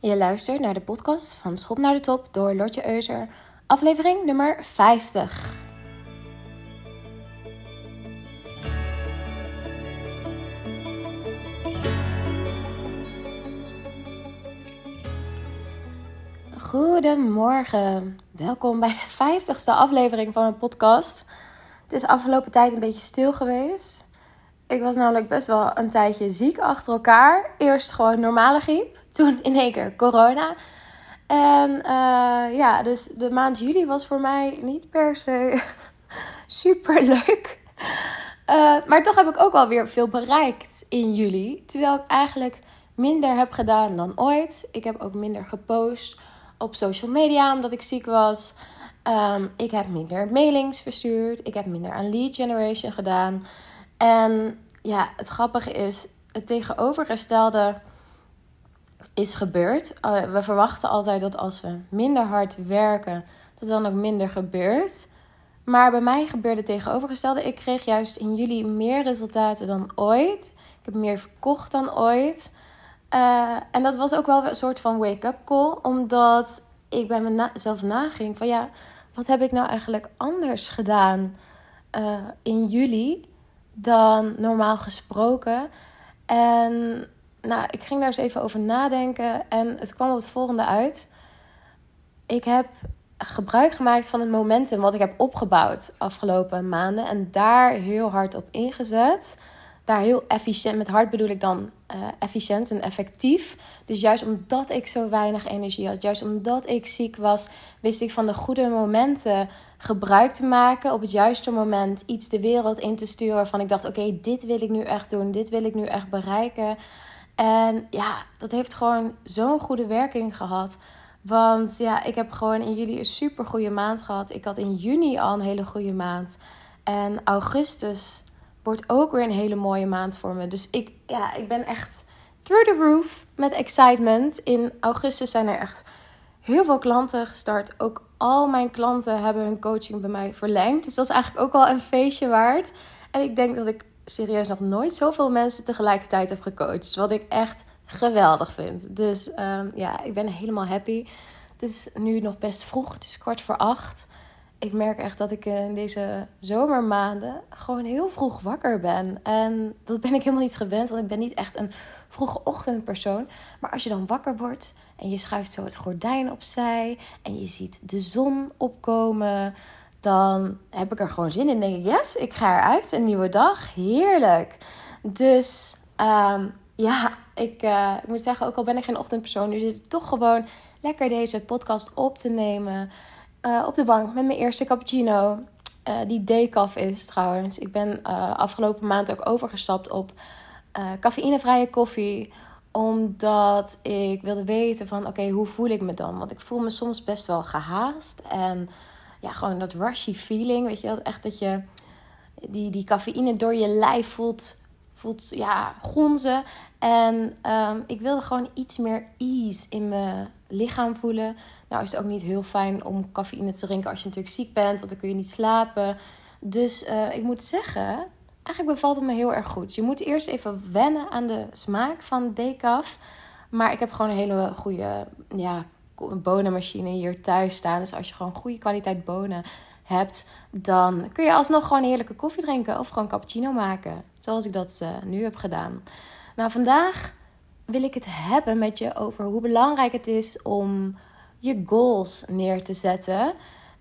Je luistert naar de podcast van Schop naar de Top door Lotje Euser, aflevering nummer 50. Goedemorgen, welkom bij de 50ste aflevering van mijn podcast. Het is afgelopen tijd een beetje stil geweest. Ik was namelijk best wel een tijdje ziek achter elkaar. Eerst gewoon normale griep, toen in één keer corona. En uh, ja, dus de maand juli was voor mij niet per se super leuk. Uh, maar toch heb ik ook alweer veel bereikt in juli. Terwijl ik eigenlijk minder heb gedaan dan ooit. Ik heb ook minder gepost op social media omdat ik ziek was. Um, ik heb minder mailings verstuurd. Ik heb minder aan lead generation gedaan. En ja, het grappige is, het tegenovergestelde is gebeurd. Uh, we verwachten altijd dat als we minder hard werken, dat dan ook minder gebeurt. Maar bij mij gebeurde het tegenovergestelde. Ik kreeg juist in juli meer resultaten dan ooit. Ik heb meer verkocht dan ooit. Uh, en dat was ook wel een soort van wake-up call. Omdat ik bij mezelf naging van ja, wat heb ik nou eigenlijk anders gedaan uh, in juli dan normaal gesproken? En nou, ik ging daar eens even over nadenken en het kwam op het volgende uit. Ik heb gebruik gemaakt van het momentum wat ik heb opgebouwd afgelopen maanden en daar heel hard op ingezet. Daar heel efficiënt, met hard bedoel ik dan uh, efficiënt en effectief. Dus juist omdat ik zo weinig energie had, juist omdat ik ziek was, wist ik van de goede momenten gebruik te maken. Op het juiste moment iets de wereld in te sturen waarvan ik dacht: oké, dit wil ik nu echt doen, dit wil ik nu echt bereiken. En ja, dat heeft gewoon zo'n goede werking gehad. Want ja, ik heb gewoon in juli een super goede maand gehad. Ik had in juni al een hele goede maand. En augustus wordt ook weer een hele mooie maand voor me. Dus ik, ja, ik ben echt through the roof met excitement. In augustus zijn er echt heel veel klanten gestart. Ook al mijn klanten hebben hun coaching bij mij verlengd. Dus dat is eigenlijk ook wel een feestje waard. En ik denk dat ik serieus nog nooit zoveel mensen tegelijkertijd heb gecoacht. Wat ik echt geweldig vind. Dus um, ja, ik ben helemaal happy. Het is nu nog best vroeg. Het is kwart voor acht. Ik merk echt dat ik in deze zomermaanden gewoon heel vroeg wakker ben. En dat ben ik helemaal niet gewend, want ik ben niet echt een vroege ochtendpersoon. Maar als je dan wakker wordt en je schuift zo het gordijn opzij en je ziet de zon opkomen dan heb ik er gewoon zin in. Denk ik, yes, ik ga eruit. Een nieuwe dag. Heerlijk. Dus um, ja, ik, uh, ik, moet zeggen, ook al ben ik geen ochtendpersoon, nu zit ik toch gewoon lekker deze podcast op te nemen. Uh, op de bank met mijn eerste cappuccino. Uh, die decaf is trouwens. Ik ben afgelopen maand ook overgestapt op cafeïnevrije koffie omdat ik wilde weten van oké, hoe voel ik me dan? Want ik voel me soms best wel gehaast. En ja, gewoon dat rushy feeling. Weet je wel, echt dat je die, die cafeïne door je lijf voelt, voelt ja, gonzen. En um, ik wilde gewoon iets meer ease in mijn lichaam voelen. Nou is het ook niet heel fijn om cafeïne te drinken als je natuurlijk ziek bent, want dan kun je niet slapen. Dus uh, ik moet zeggen, eigenlijk bevalt het me heel erg goed. Je moet eerst even wennen aan de smaak van decaf. Maar ik heb gewoon een hele goede ja, bonenmachine hier thuis staan. Dus als je gewoon goede kwaliteit bonen hebt, dan kun je alsnog gewoon een heerlijke koffie drinken of gewoon cappuccino maken. Zoals ik dat uh, nu heb gedaan. Nou, vandaag wil ik het hebben met je over hoe belangrijk het is om je goals neer te zetten.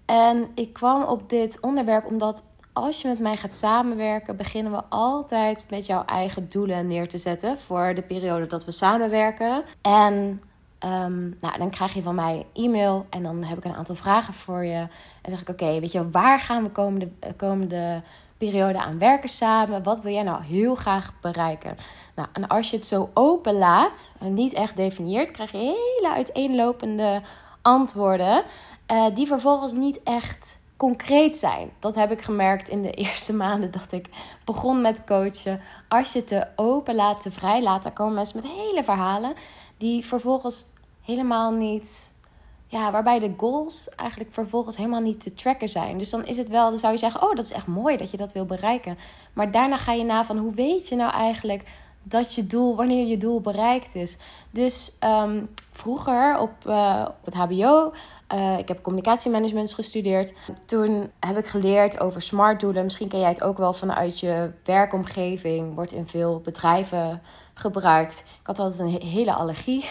En ik kwam op dit onderwerp omdat als je met mij gaat samenwerken, beginnen we altijd met jouw eigen doelen neer te zetten voor de periode dat we samenwerken. En Um, nou, dan krijg je van mij e-mail en dan heb ik een aantal vragen voor je. En zeg ik: Oké, weet je, waar gaan we komende, eh, komende periode aan werken samen? Wat wil jij nou heel graag bereiken? Nou, en als je het zo open laat en niet echt definieert, krijg je hele uiteenlopende antwoorden. Uh, die vervolgens niet echt concreet zijn. Dat heb ik gemerkt in de eerste maanden dat ik begon met coachen. Als je het te open laat, te vrij laat, dan komen mensen met hele verhalen die vervolgens helemaal niet. Ja, waarbij de goals eigenlijk vervolgens helemaal niet te tracken zijn. Dus dan is het wel, dan zou je zeggen: Oh, dat is echt mooi dat je dat wil bereiken. Maar daarna ga je na van hoe weet je nou eigenlijk dat je doel, wanneer je doel bereikt is. Dus ehm, vroeger op, uh, op het HBO, uh, ik heb communicatiemanagement gestudeerd. Toen heb ik geleerd over smart doelen. Misschien ken jij het ook wel vanuit je werkomgeving. Wordt in veel bedrijven gebruikt. Ik had altijd een hele allergie.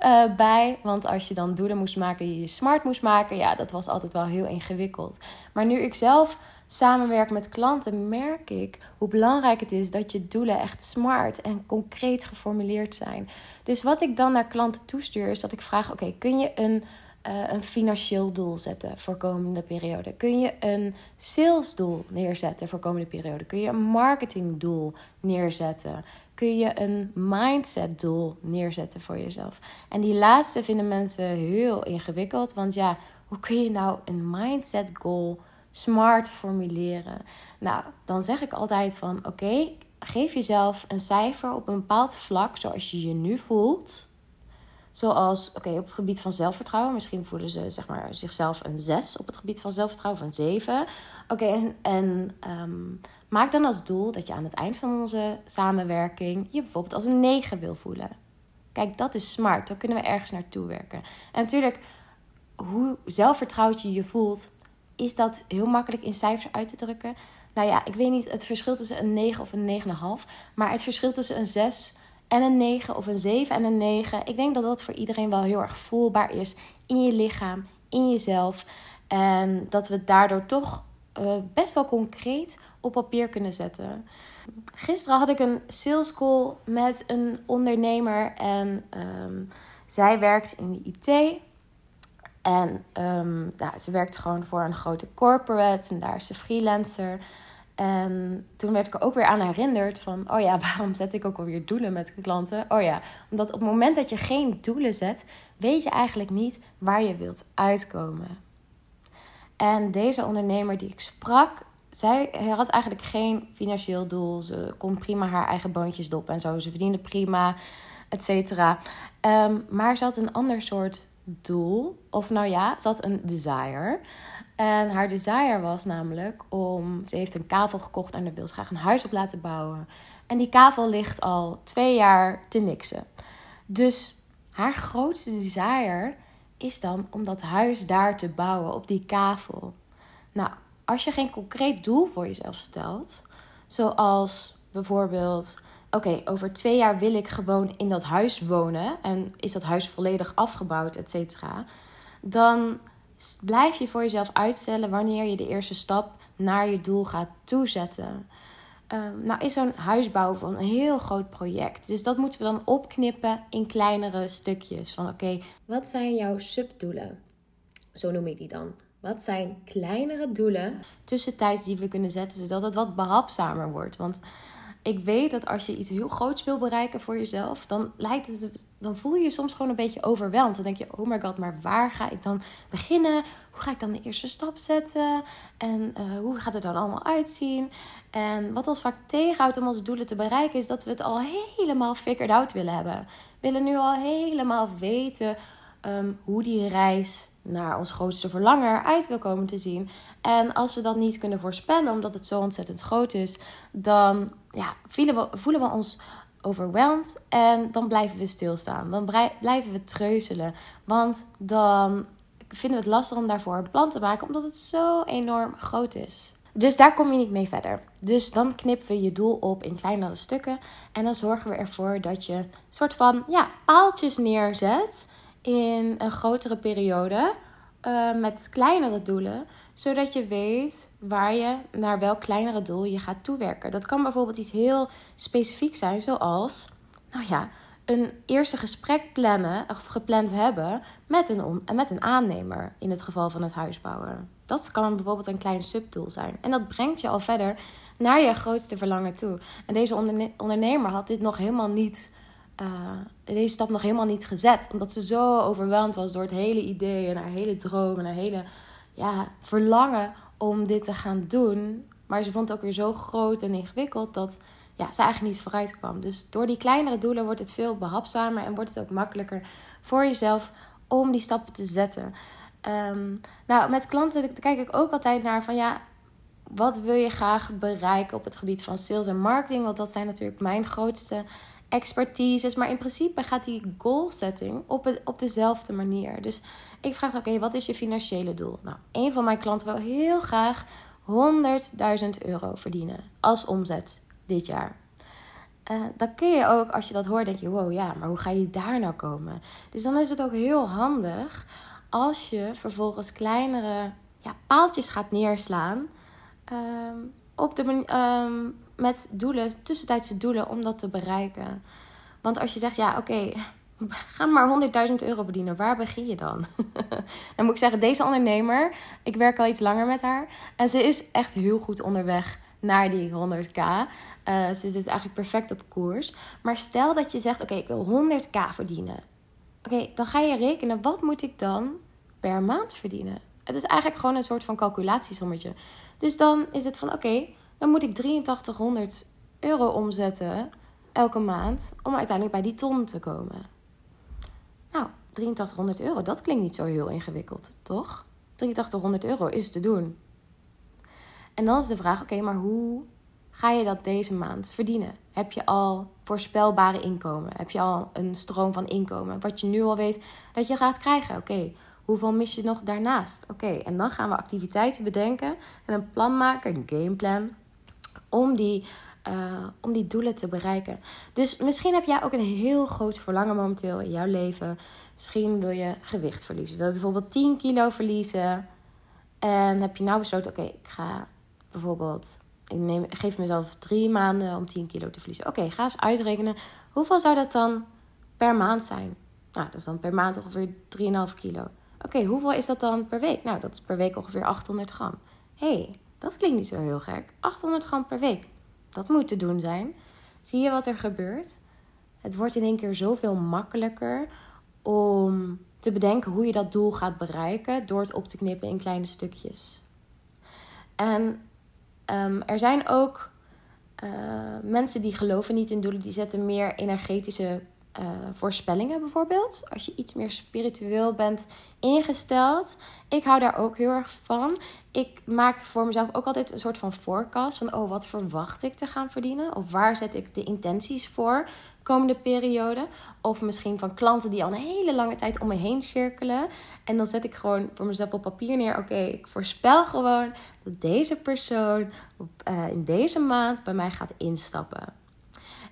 Uh, bij. Want als je dan doelen moest maken je smart moest maken, ja, dat was altijd wel heel ingewikkeld. Maar nu ik zelf samenwerk met klanten, merk ik hoe belangrijk het is dat je doelen echt smart en concreet geformuleerd zijn. Dus wat ik dan naar klanten toestuur, is dat ik vraag: oké, kun je een, uh, een financieel doel zetten voor komende periode? Kun je een salesdoel neerzetten voor komende periode? Kun je een marketingdoel neerzetten? kun je een mindset doel neerzetten voor jezelf. En die laatste vinden mensen heel ingewikkeld, want ja, hoe kun je nou een mindset goal smart formuleren? Nou, dan zeg ik altijd van oké, geef jezelf een cijfer op een bepaald vlak zoals je je nu voelt. Zoals, oké, op het gebied van zelfvertrouwen. Misschien voelen ze zeg maar, zichzelf een 6 op het gebied van zelfvertrouwen, of een 7. Oké, en, en ehm, maak dan als doel dat je aan het eind van onze samenwerking je bijvoorbeeld als een 9 wil voelen. Kijk, dat is smart. Dan kunnen we ergens naartoe werken. En natuurlijk, hoe zelfvertrouwd je je voelt, is dat heel makkelijk in cijfers uit te drukken. Nou ja, ik weet niet het verschil tussen een 9 of een 9,5. Maar het verschil tussen een 6 en een 9 of een 7 en een 9. Ik denk dat dat voor iedereen wel heel erg voelbaar is in je lichaam, in jezelf. En dat we daardoor toch uh, best wel concreet op papier kunnen zetten. Gisteren had ik een sales call met een ondernemer en um, zij werkt in de IT. En um, nou, ze werkt gewoon voor een grote corporate en daar is ze freelancer. En toen werd ik er ook weer aan herinnerd van, oh ja, waarom zet ik ook alweer doelen met klanten? Oh ja, omdat op het moment dat je geen doelen zet, weet je eigenlijk niet waar je wilt uitkomen. En deze ondernemer die ik sprak, zij had eigenlijk geen financieel doel. Ze kon prima haar eigen boontjes doppen en zo. Ze verdiende prima, et cetera. Um, maar ze had een ander soort doel. Of nou ja, ze had een desire. En haar desire was namelijk om. Ze heeft een kavel gekocht en daar wil ze graag een huis op laten bouwen. En die kavel ligt al twee jaar te niksen. Dus haar grootste desire is dan om dat huis daar te bouwen op die kavel. Nou, als je geen concreet doel voor jezelf stelt, zoals bijvoorbeeld: oké, over twee jaar wil ik gewoon in dat huis wonen en is dat huis volledig afgebouwd, et cetera, dan blijf je voor jezelf uitstellen wanneer je de eerste stap naar je doel gaat toezetten. Um, nou is zo'n huisbouw een heel groot project. Dus dat moeten we dan opknippen in kleinere stukjes. Van oké, wat zijn jouw subdoelen? Zo noem ik die dan. Wat zijn kleinere doelen tussentijds die we kunnen zetten, zodat het wat behapzamer wordt? Want ik weet dat als je iets heel groots wil bereiken voor jezelf, dan, lijkt het, dan voel je je soms gewoon een beetje overweldigd. Dan denk je, oh my god, maar waar ga ik dan beginnen? Hoe ga ik dan de eerste stap zetten? En uh, hoe gaat het dan allemaal uitzien? En wat ons vaak tegenhoudt om onze doelen te bereiken, is dat we het al helemaal figured out willen hebben. We willen nu al helemaal weten um, hoe die reis naar ons grootste verlangen eruit wil komen te zien. En als we dat niet kunnen voorspellen, omdat het zo ontzettend groot is, dan ja, voelen, we, voelen we ons overweldigd en dan blijven we stilstaan. Dan blijven we treuzelen. Want dan vinden we het lastig om daarvoor een plan te maken, omdat het zo enorm groot is. Dus daar kom je niet mee verder. Dus dan knippen we je doel op in kleinere stukken. En dan zorgen we ervoor dat je soort van ja, paaltjes neerzet in een grotere periode. Uh, met kleinere doelen, zodat je weet waar je naar welk kleinere doel je gaat toewerken. Dat kan bijvoorbeeld iets heel specifiek zijn, zoals, nou ja, een eerste gesprek plannen of gepland hebben met een, met een aannemer in het geval van het huisbouwen. Dat kan bijvoorbeeld een klein subdoel zijn. En dat brengt je al verder naar je grootste verlangen toe. En deze ondernemer had dit nog helemaal niet uh, deze stap nog helemaal niet gezet. Omdat ze zo overweldigd was door het hele idee en haar hele droom en haar hele ja, verlangen om dit te gaan doen. Maar ze vond het ook weer zo groot en ingewikkeld dat ja, ze eigenlijk niet vooruit kwam. Dus door die kleinere doelen wordt het veel behapzamer en wordt het ook makkelijker voor jezelf om die stappen te zetten. Um, nou, met klanten kijk ik ook altijd naar van ja, wat wil je graag bereiken op het gebied van sales en marketing? Want dat zijn natuurlijk mijn grootste expertises. Maar in principe gaat die goal setting op, het, op dezelfde manier. Dus ik vraag, oké, wat is je financiële doel? Nou, een van mijn klanten wil heel graag 100.000 euro verdienen als omzet dit jaar. Uh, dan kun je ook, als je dat hoort, denk je: wow, ja, maar hoe ga je daar nou komen? Dus dan is het ook heel handig als je vervolgens kleinere ja, paaltjes gaat neerslaan. Ehm, op de, ehm, met doelen, tussentijdse doelen om dat te bereiken. Want als je zegt: ja, oké, ga maar 100.000 euro verdienen, waar begin je dan? dan moet ik zeggen: deze ondernemer, ik werk al iets langer met haar. En ze is echt heel goed onderweg naar die 100k. Uh, ze zit eigenlijk perfect op koers. Maar stel dat je zegt: Oké, ik wil 100k verdienen. Oké, dan ga je rekenen: wat moet ik dan per maand verdienen? Het is eigenlijk gewoon een soort van calculatiesommetje. Dus dan is het van: Oké, dan moet ik 8300 euro omzetten elke maand om uiteindelijk bij die ton te komen. Nou, 8300 euro, dat klinkt niet zo heel ingewikkeld, toch? 8300 euro is te doen. En dan is de vraag: oké, maar hoe ga je dat deze maand verdienen? Heb je al voorspelbare inkomen? Heb je al een stroom van inkomen? Wat je nu al weet dat je gaat krijgen? Oké, hoeveel mis je nog daarnaast? Oké, en dan gaan we activiteiten bedenken en een plan maken, een gameplan, om die, uh, om die doelen te bereiken. Dus misschien heb jij ook een heel groot verlangen momenteel in jouw leven. Misschien wil je gewicht verliezen. Wil je bijvoorbeeld 10 kilo verliezen. En heb je nou besloten, oké, ik ga bijvoorbeeld, ik neem, geef mezelf drie maanden om 10 kilo te verliezen. Oké, ga eens uitrekenen. Hoeveel zou dat dan per maand zijn? Nou, dat is dan per maand ongeveer 3,5 kilo. Oké, hoeveel is dat dan per week? Nou, dat is per week ongeveer 800 gram. hey, dat klinkt niet zo heel gek. 800 gram per week. Dat moet te doen zijn. Zie je wat er gebeurt? Het wordt in één keer zoveel makkelijker om te bedenken hoe je dat doel gaat bereiken door het op te knippen in kleine stukjes. En Um, er zijn ook uh, mensen die geloven niet in doelen, die zetten meer energetische uh, voorspellingen bijvoorbeeld. Als je iets meer spiritueel bent ingesteld. Ik hou daar ook heel erg van. Ik maak voor mezelf ook altijd een soort van forecast van oh, wat verwacht ik te gaan verdienen? Of waar zet ik de intenties voor komende periode? Of misschien van klanten die al een hele lange tijd om me heen cirkelen. En dan zet ik gewoon voor mezelf op papier neer. Oké, ik voorspel gewoon dat deze persoon op, uh, in deze maand bij mij gaat instappen.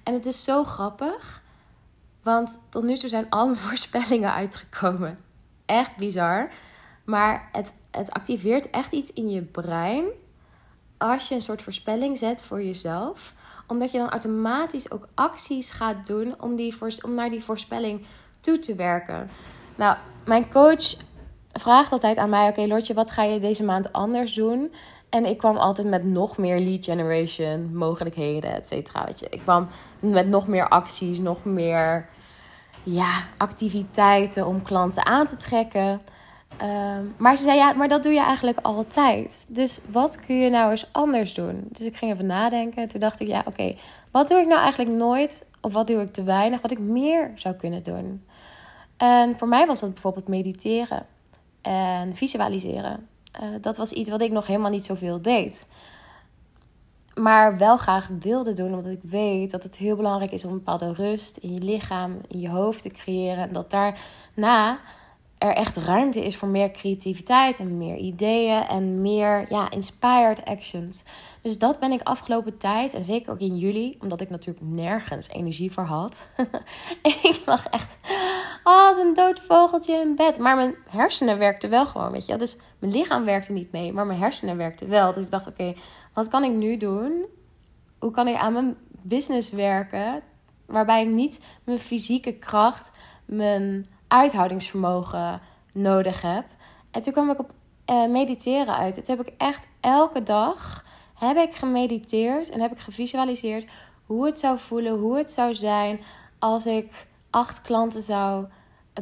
En het is zo grappig. Want tot nu toe zijn al mijn voorspellingen uitgekomen. Echt bizar. Maar het, het activeert echt iets in je brein. Als je een soort voorspelling zet voor jezelf. Omdat je dan automatisch ook acties gaat doen om, die, om naar die voorspelling toe te werken. Nou, mijn coach vraagt altijd aan mij: Oké, okay, wat ga je deze maand anders doen? En ik kwam altijd met nog meer lead generation, mogelijkheden, et cetera. Weet je, ik kwam met nog meer acties, nog meer ja, activiteiten om klanten aan te trekken. Ehm, maar ze zei ja, maar dat doe je eigenlijk altijd. Dus wat kun je nou eens anders doen? Dus ik ging even nadenken. Toen dacht ik, ja, oké, wat doe ik nou eigenlijk nooit? Of wat doe ik te weinig? Wat ik meer zou kunnen doen? En voor mij was dat bijvoorbeeld mediteren en visualiseren. Uh, dat was iets wat ik nog helemaal niet zoveel deed. Maar wel graag wilde doen, omdat ik weet dat het heel belangrijk is om een bepaalde rust in je lichaam, in je hoofd te creëren. En dat daarna er echt ruimte is voor meer creativiteit en meer ideeën en meer ja, inspired actions. Dus dat ben ik afgelopen tijd en zeker ook in juli, omdat ik natuurlijk nergens energie voor had. ik lag echt als een dood vogeltje in bed. Maar mijn hersenen werkten wel gewoon, weet je. Dus mijn lichaam werkte niet mee, maar mijn hersenen werkten wel. Dus ik dacht, oké, wat kan ik nu doen? Hoe kan ik aan mijn business werken? Waarbij ik niet mijn fysieke kracht, mijn uithoudingsvermogen nodig heb. En toen kwam ik op uh, mediteren uit. Het heb ik echt elke dag heb ik gemediteerd en heb ik gevisualiseerd hoe het zou voelen, hoe het zou zijn als ik acht klanten zou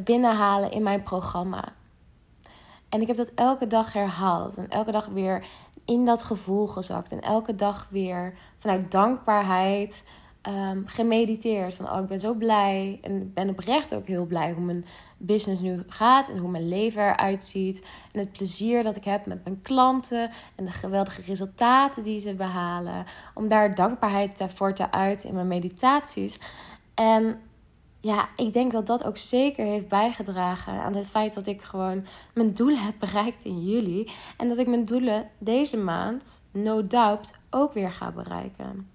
binnenhalen in mijn programma. En ik heb dat elke dag herhaald en elke dag weer in dat gevoel gezakt en elke dag weer vanuit dankbaarheid um, gemediteerd. Van, oh, ik ben zo blij. En ik ben oprecht ook heel blij hoe mijn business nu gaat. En hoe mijn leven eruit ziet. En het plezier dat ik heb met mijn klanten. En de geweldige resultaten die ze behalen. Om daar dankbaarheid voor te uiten in mijn meditaties. En ja, ik denk dat dat ook zeker heeft bijgedragen aan het feit dat ik gewoon mijn doelen heb bereikt in juli. En dat ik mijn doelen deze maand, no doubt, ook weer ga bereiken.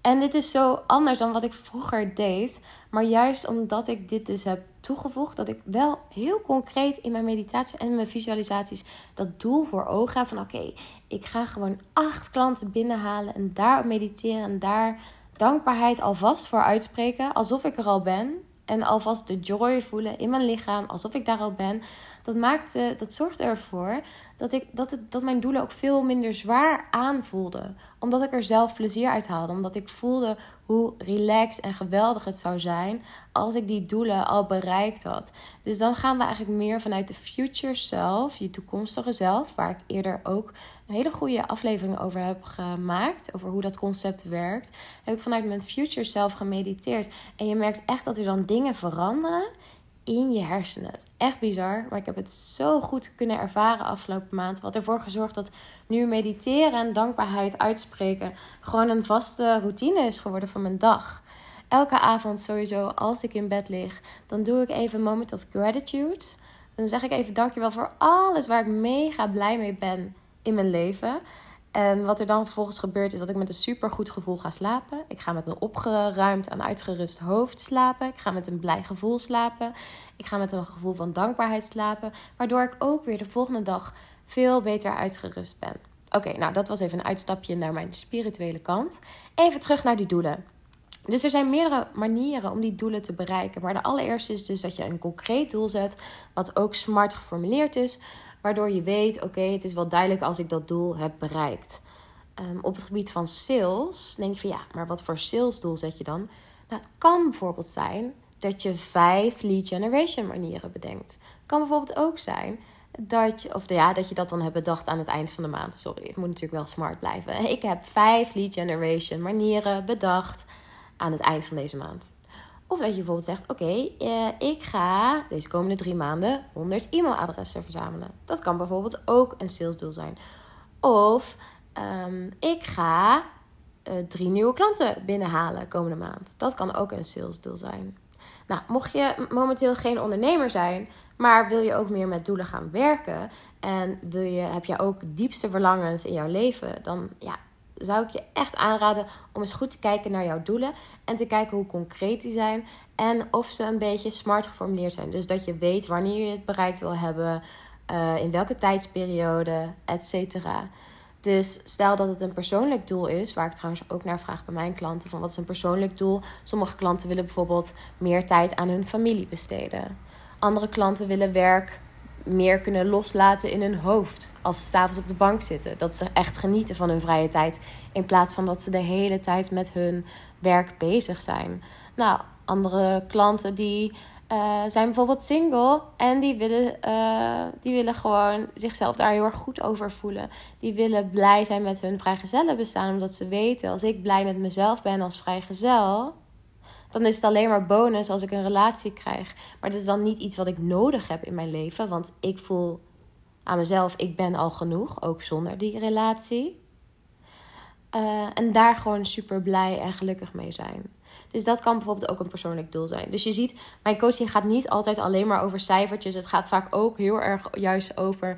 En dit is zo anders dan wat ik vroeger deed. Maar juist omdat ik dit dus heb toegevoegd, dat ik wel heel concreet in mijn meditatie en mijn visualisaties dat doel voor ogen heb. Van oké, ik ga gewoon acht klanten binnenhalen en daar mediteren en daar dankbaarheid alvast voor uitspreken. Alsof ik er al ben. En alvast de joy voelen in mijn lichaam, alsof ik daar al ben. Dat, maakt, dat zorgt ervoor dat, ik, dat, het, dat mijn doelen ook veel minder zwaar aanvoelden. Omdat ik er zelf plezier uit haalde. Omdat ik voelde hoe relaxed en geweldig het zou zijn als ik die doelen al bereikt had. Dus dan gaan we eigenlijk meer vanuit de future self, je toekomstige zelf, waar ik eerder ook een hele goede aflevering over heb gemaakt, over hoe dat concept werkt. Heb ik vanuit mijn future self gemediteerd. En je merkt echt dat er dan dingen veranderen in je hersenen. Echt bizar, maar ik heb het zo goed kunnen ervaren afgelopen maand. Wat ervoor gezorgd dat nu mediteren en dankbaarheid uitspreken gewoon een vaste routine is geworden van mijn dag. Elke avond sowieso, als ik in bed lig, dan doe ik even een moment of gratitude. Dan zeg ik even dankjewel voor alles waar ik mega blij mee ben in mijn leven. En wat er dan vervolgens gebeurt is dat ik met een super goed gevoel ga slapen. Ik ga met een opgeruimd en uitgerust hoofd slapen. Ik ga met een blij gevoel slapen. Ik ga met een gevoel van dankbaarheid slapen. Waardoor ik ook weer de volgende dag veel beter uitgerust ben. Oké, nou dat was even een uitstapje naar mijn spirituele kant. Even terug naar die doelen. Dus er zijn meerdere manieren om die doelen te bereiken. Maar de allereerste is dus dat je een concreet doel zet, wat ook smart geformuleerd is. Waardoor je weet, oké, het is wel duidelijk als ik dat doel heb bereikt. Ehm, op het gebied van sales denk je van ja, maar wat voor salesdoel zet je dan? Nou, het kan bijvoorbeeld zijn dat je vijf lead generation manieren bedenkt. Het kan bijvoorbeeld ook zijn dat je, of ja, dat je dat dan hebt bedacht aan het eind van de maand. Sorry, het moet natuurlijk wel smart blijven. Ik heb vijf lead generation manieren bedacht aan het eind van deze maand. Of dat je bijvoorbeeld zegt: Oké, eh, ik ga deze komende drie maanden 100 e-mailadressen verzamelen. Dat kan bijvoorbeeld ook een salesdoel zijn. Of ehm, ik ga uh, drie nieuwe klanten binnenhalen komende maand. Dat kan ook een salesdoel zijn. Nou, mocht je momenteel geen ondernemer zijn, maar wil je ook meer met doelen gaan werken en wil je, heb je ook diepste verlangens in jouw leven, dan ja, zou ik je echt aanraden om eens goed te kijken naar jouw doelen. En te kijken hoe concreet die zijn. En of ze een beetje smart geformuleerd zijn. Dus dat je weet wanneer je het bereikt wil hebben. Uh, in welke tijdsperiode, et cetera. Dus stel dat het een persoonlijk doel is, waar ik trouwens ook naar vraag bij mijn klanten: van wat is een persoonlijk doel? Sommige klanten willen bijvoorbeeld meer tijd aan hun familie besteden. Andere klanten willen werk meer kunnen loslaten in hun hoofd als ze s'avonds op de bank zitten. Dat ze echt genieten van hun vrije tijd in plaats van dat ze de hele tijd met hun werk bezig zijn. Nou, andere klanten die uh, zijn bijvoorbeeld single en die willen, uh, die willen gewoon zichzelf daar heel erg goed over voelen. Die willen blij zijn met hun vrijgezellen bestaan, omdat ze weten als ik blij met mezelf ben als vrijgezel, dan is het alleen maar bonus als ik een relatie krijg. Maar dat is dan niet iets wat ik nodig heb in mijn leven. Want ik voel aan mezelf, ik ben al genoeg, ook zonder die relatie. Uh, en daar gewoon super blij en gelukkig mee zijn. Dus dat kan bijvoorbeeld ook een persoonlijk doel zijn. Dus je ziet, mijn coaching gaat niet altijd alleen maar over cijfertjes. Het gaat vaak ook heel erg juist over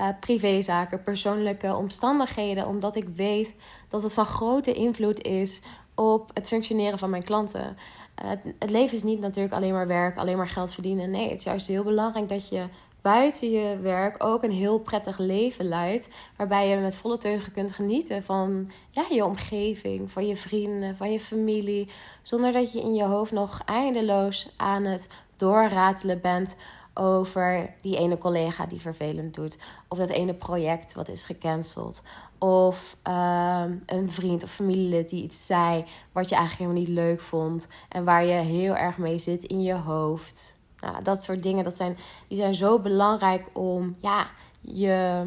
uh, privézaken, persoonlijke omstandigheden. Omdat ik weet dat het van grote invloed is op het functioneren van mijn klanten. Het, het, leven is niet natuurlijk alleen maar werk, alleen maar geld verdienen. Nee, het is juist heel belangrijk dat je buiten je werk ook een heel prettig leven leidt. Waarbij je met volle teugen kunt genieten van ja, je omgeving, van je vrienden, van je familie. Zonder dat je in je hoofd nog eindeloos aan het doorratelen bent over die ene collega die vervelend doet. Of dat ene project wat is gecanceld. Of ehm, een vriend of familielid die iets zei wat je eigenlijk helemaal niet leuk vond. En waar je heel erg mee zit in je hoofd. Nou, dat soort dingen dat zijn, die zijn zo belangrijk om ja, je,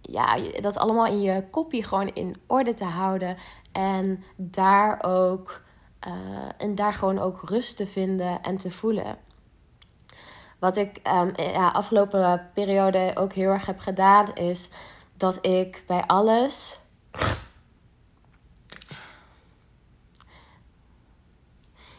ja, dat allemaal in je kopie gewoon in orde te houden. En daar ook, uh, en daar gewoon ook rust te vinden en te voelen. Wat ik um, ja, afgelopen periode ook heel erg heb gedaan, is dat ik bij alles.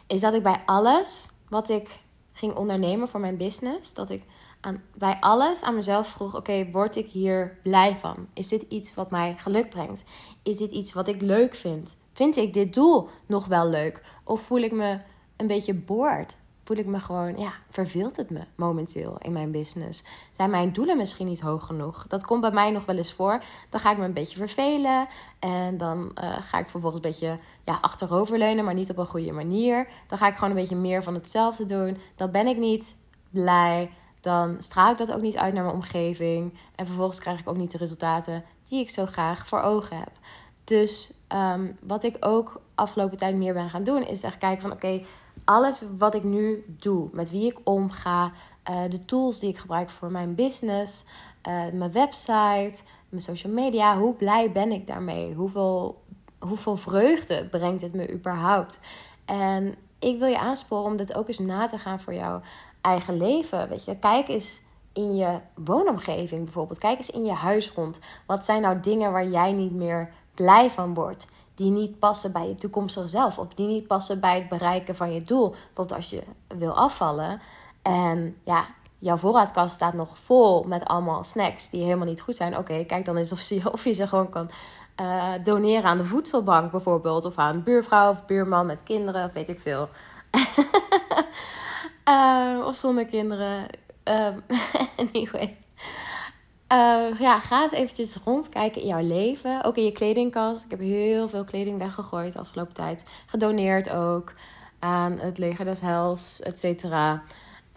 Is dat ik bij alles wat ik ging ondernemen voor mijn business, dat ik aan, bij alles aan mezelf vroeg: oké, word ik hier blij van? Is dit iets wat mij geluk brengt? Is dit iets wat ik leuk vind? Vind ik dit doel nog wel leuk? Of voel ik me een beetje boord? Voel ik me gewoon, ja, verveelt het me momenteel in mijn business? Zijn mijn doelen misschien niet hoog genoeg? Dat komt bij mij nog wel eens voor. Dan ga ik me een beetje vervelen. En dan uh, ga ik vervolgens een beetje ja, achteroverleunen, maar niet op een goede manier. Dan ga ik gewoon een beetje meer van hetzelfde doen. Dan ben ik niet blij dan straal ik dat ook niet uit naar mijn omgeving. En vervolgens krijg ik ook niet de resultaten die ik zo graag voor ogen heb. Dus um, wat ik ook afgelopen tijd meer ben gaan doen, is echt kijken van oké, alles wat ik nu doe, met wie ik omga, uh, de tools die ik gebruik voor mijn business, uh, mijn website, mijn social media, hoe blij ben ik daarmee? Hoeveel, hoeveel vreugde brengt het me überhaupt? En ik wil je aansporen om dit ook eens na te gaan voor jou eigen leven. Weet je, kijk eens in je woonomgeving bijvoorbeeld. Kijk eens in je huis rond. Wat zijn nou dingen waar jij niet meer blij van wordt? Die niet passen bij je toekomstige zelf. Of die niet passen bij het bereiken van je doel. Bijvoorbeeld als je wil afvallen. En ja, jouw voorraadkast staat nog vol met allemaal snacks die helemaal niet goed zijn. Oké, kijk dan eens of, je, of je ze gewoon kan uh, doneren aan de voedselbank bijvoorbeeld. Of aan een buurvrouw of buurman met kinderen, of weet ik veel. Uh, of zonder kinderen. Uh, anyway. Uh, ja, ga eens eventjes rondkijken in jouw leven. Ook in je kledingkast. Ik heb heel veel kleding weggegooid de afgelopen tijd. Gedoneerd ook aan het leger des hels, et cetera.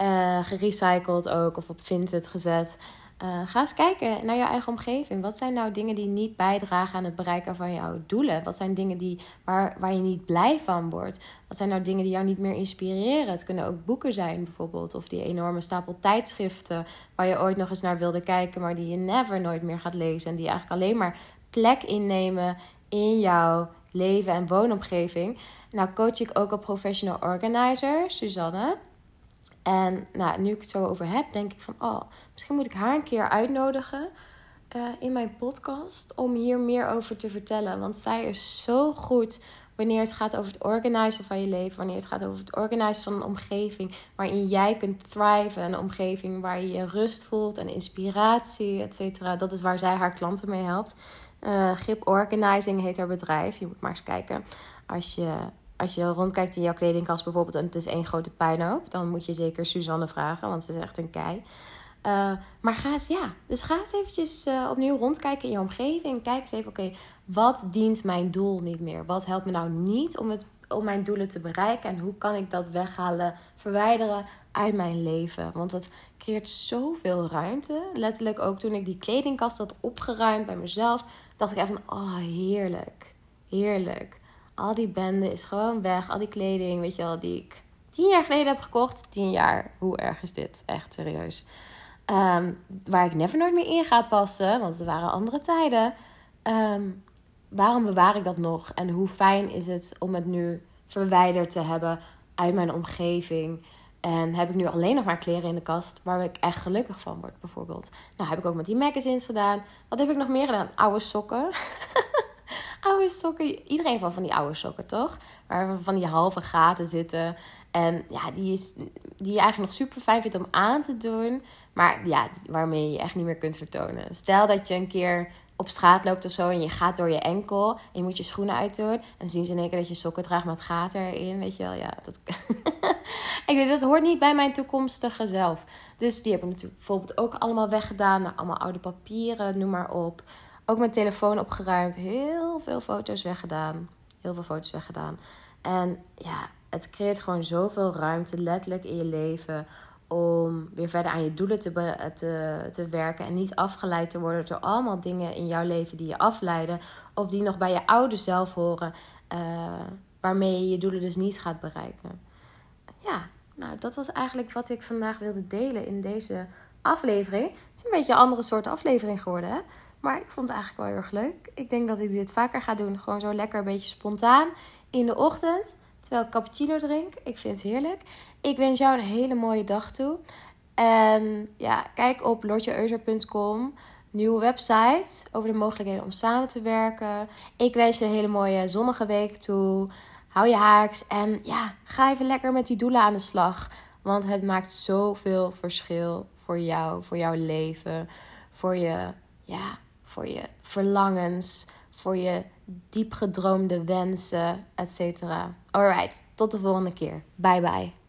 Uh, gerecycled ook of op Vinted gezet. Uh, ga eens kijken naar jouw eigen omgeving. Wat zijn nou dingen die niet bijdragen aan het bereiken van jouw doelen? Wat zijn dingen die, waar, waar je niet blij van wordt? Wat zijn nou dingen die jou niet meer inspireren? Het kunnen ook boeken zijn bijvoorbeeld. Of die enorme stapel tijdschriften waar je ooit nog eens naar wilde kijken, maar die je never nooit meer gaat lezen. En die eigenlijk alleen maar plek innemen in jouw leven en woonomgeving. Nou coach ik ook een professional organizer, Suzanne. En nou, nu ik het zo over heb, denk ik van, oh, misschien moet ik haar een keer uitnodigen uh, in mijn podcast om hier meer over te vertellen. Want zij is zo goed wanneer het gaat over het organiseren van je leven, wanneer het gaat over het organiseren van een omgeving waarin jij kunt thriven, een omgeving waar je je rust voelt en inspiratie, et cetera. Dat is waar zij haar klanten mee helpt. Uh, Grip Organizing heet haar bedrijf. Je moet maar eens kijken als je als je rondkijkt in jouw kledingkast bijvoorbeeld en het is één grote puinhoop, dan moet je zeker Suzanne vragen, want ze is echt een kei. Uh, maar ga eens, ja, dus ga eens eventjes uh, opnieuw rondkijken in je omgeving. Kijk eens even, oké, wat dient mijn doel niet meer? Wat helpt me nou niet om, het, om mijn doelen te bereiken? En hoe kan ik dat weghalen, verwijderen uit mijn leven? Want het creëert zoveel ruimte. Letterlijk ook toen ik die kledingkast had opgeruimd bij mezelf, dacht ik even oh heerlijk, heerlijk. Al die bende is gewoon weg. Al die kleding, weet je wel, die ik tien jaar geleden heb gekocht. Tien jaar, hoe erg is dit? Echt serieus. Um, waar ik never nooit meer in ga passen, want het waren andere tijden. Um, waarom bewaar ik dat nog? En hoe fijn is het om het nu verwijderd te hebben uit mijn omgeving? En heb ik nu alleen nog maar kleren in de kast waar ik echt gelukkig van word, bijvoorbeeld. Nou, heb ik ook met die magazines gedaan. Wat heb ik nog meer gedaan? Oude sokken. oude sokken. Iedereen van van die oude sokken, toch? Waar van die halve gaten zitten. En ja, die, is, die je eigenlijk nog super fijn vindt om aan te doen. Maar ja, waarmee je echt niet meer kunt vertonen. Stel dat je een keer op straat loopt of zo en je gaat door je enkel en je moet je schoenen uitdoen. En dan zien ze in één keer dat je sokken draagt met gaten erin, weet je wel. Ja, dat... ik weet, dat hoort niet bij mijn toekomstige zelf. Dus die heb ik natuurlijk bijvoorbeeld ook allemaal weggedaan. Nou, allemaal oude papieren, noem maar op. Ook mijn telefoon opgeruimd. Heel veel foto's weggedaan. Heel veel foto's weggedaan. En ja, het creëert gewoon zoveel ruimte, letterlijk in je leven. Om weer verder aan je doelen te, te, te werken. En niet afgeleid te worden door allemaal dingen in jouw leven die je afleiden. Of die nog bij je oude zelf horen. Uh, waarmee je je doelen dus niet gaat bereiken. Ja, nou, dat was eigenlijk wat ik vandaag wilde delen in deze aflevering. Het is een beetje een andere soort aflevering geworden, hè? Maar ik vond het eigenlijk wel heel erg leuk. Ik denk dat ik dit vaker ga doen. Gewoon zo lekker een beetje spontaan in de ochtend. Terwijl ik cappuccino drink. Ik vind het heerlijk. Ik wens jou een hele mooie dag toe. En ja, kijk op lotjeeuzer.com. Nieuwe website over de mogelijkheden om samen te werken. Ik wens je een hele mooie zonnige week toe. Hou je haaks en ja, ga even lekker met die doelen aan de slag. Want het maakt zoveel verschil voor jou, voor jouw leven, voor je, ja, voor je verlangens, voor je diep gedroomde wensen, etc. Alright, tot de volgende keer. Bye bye.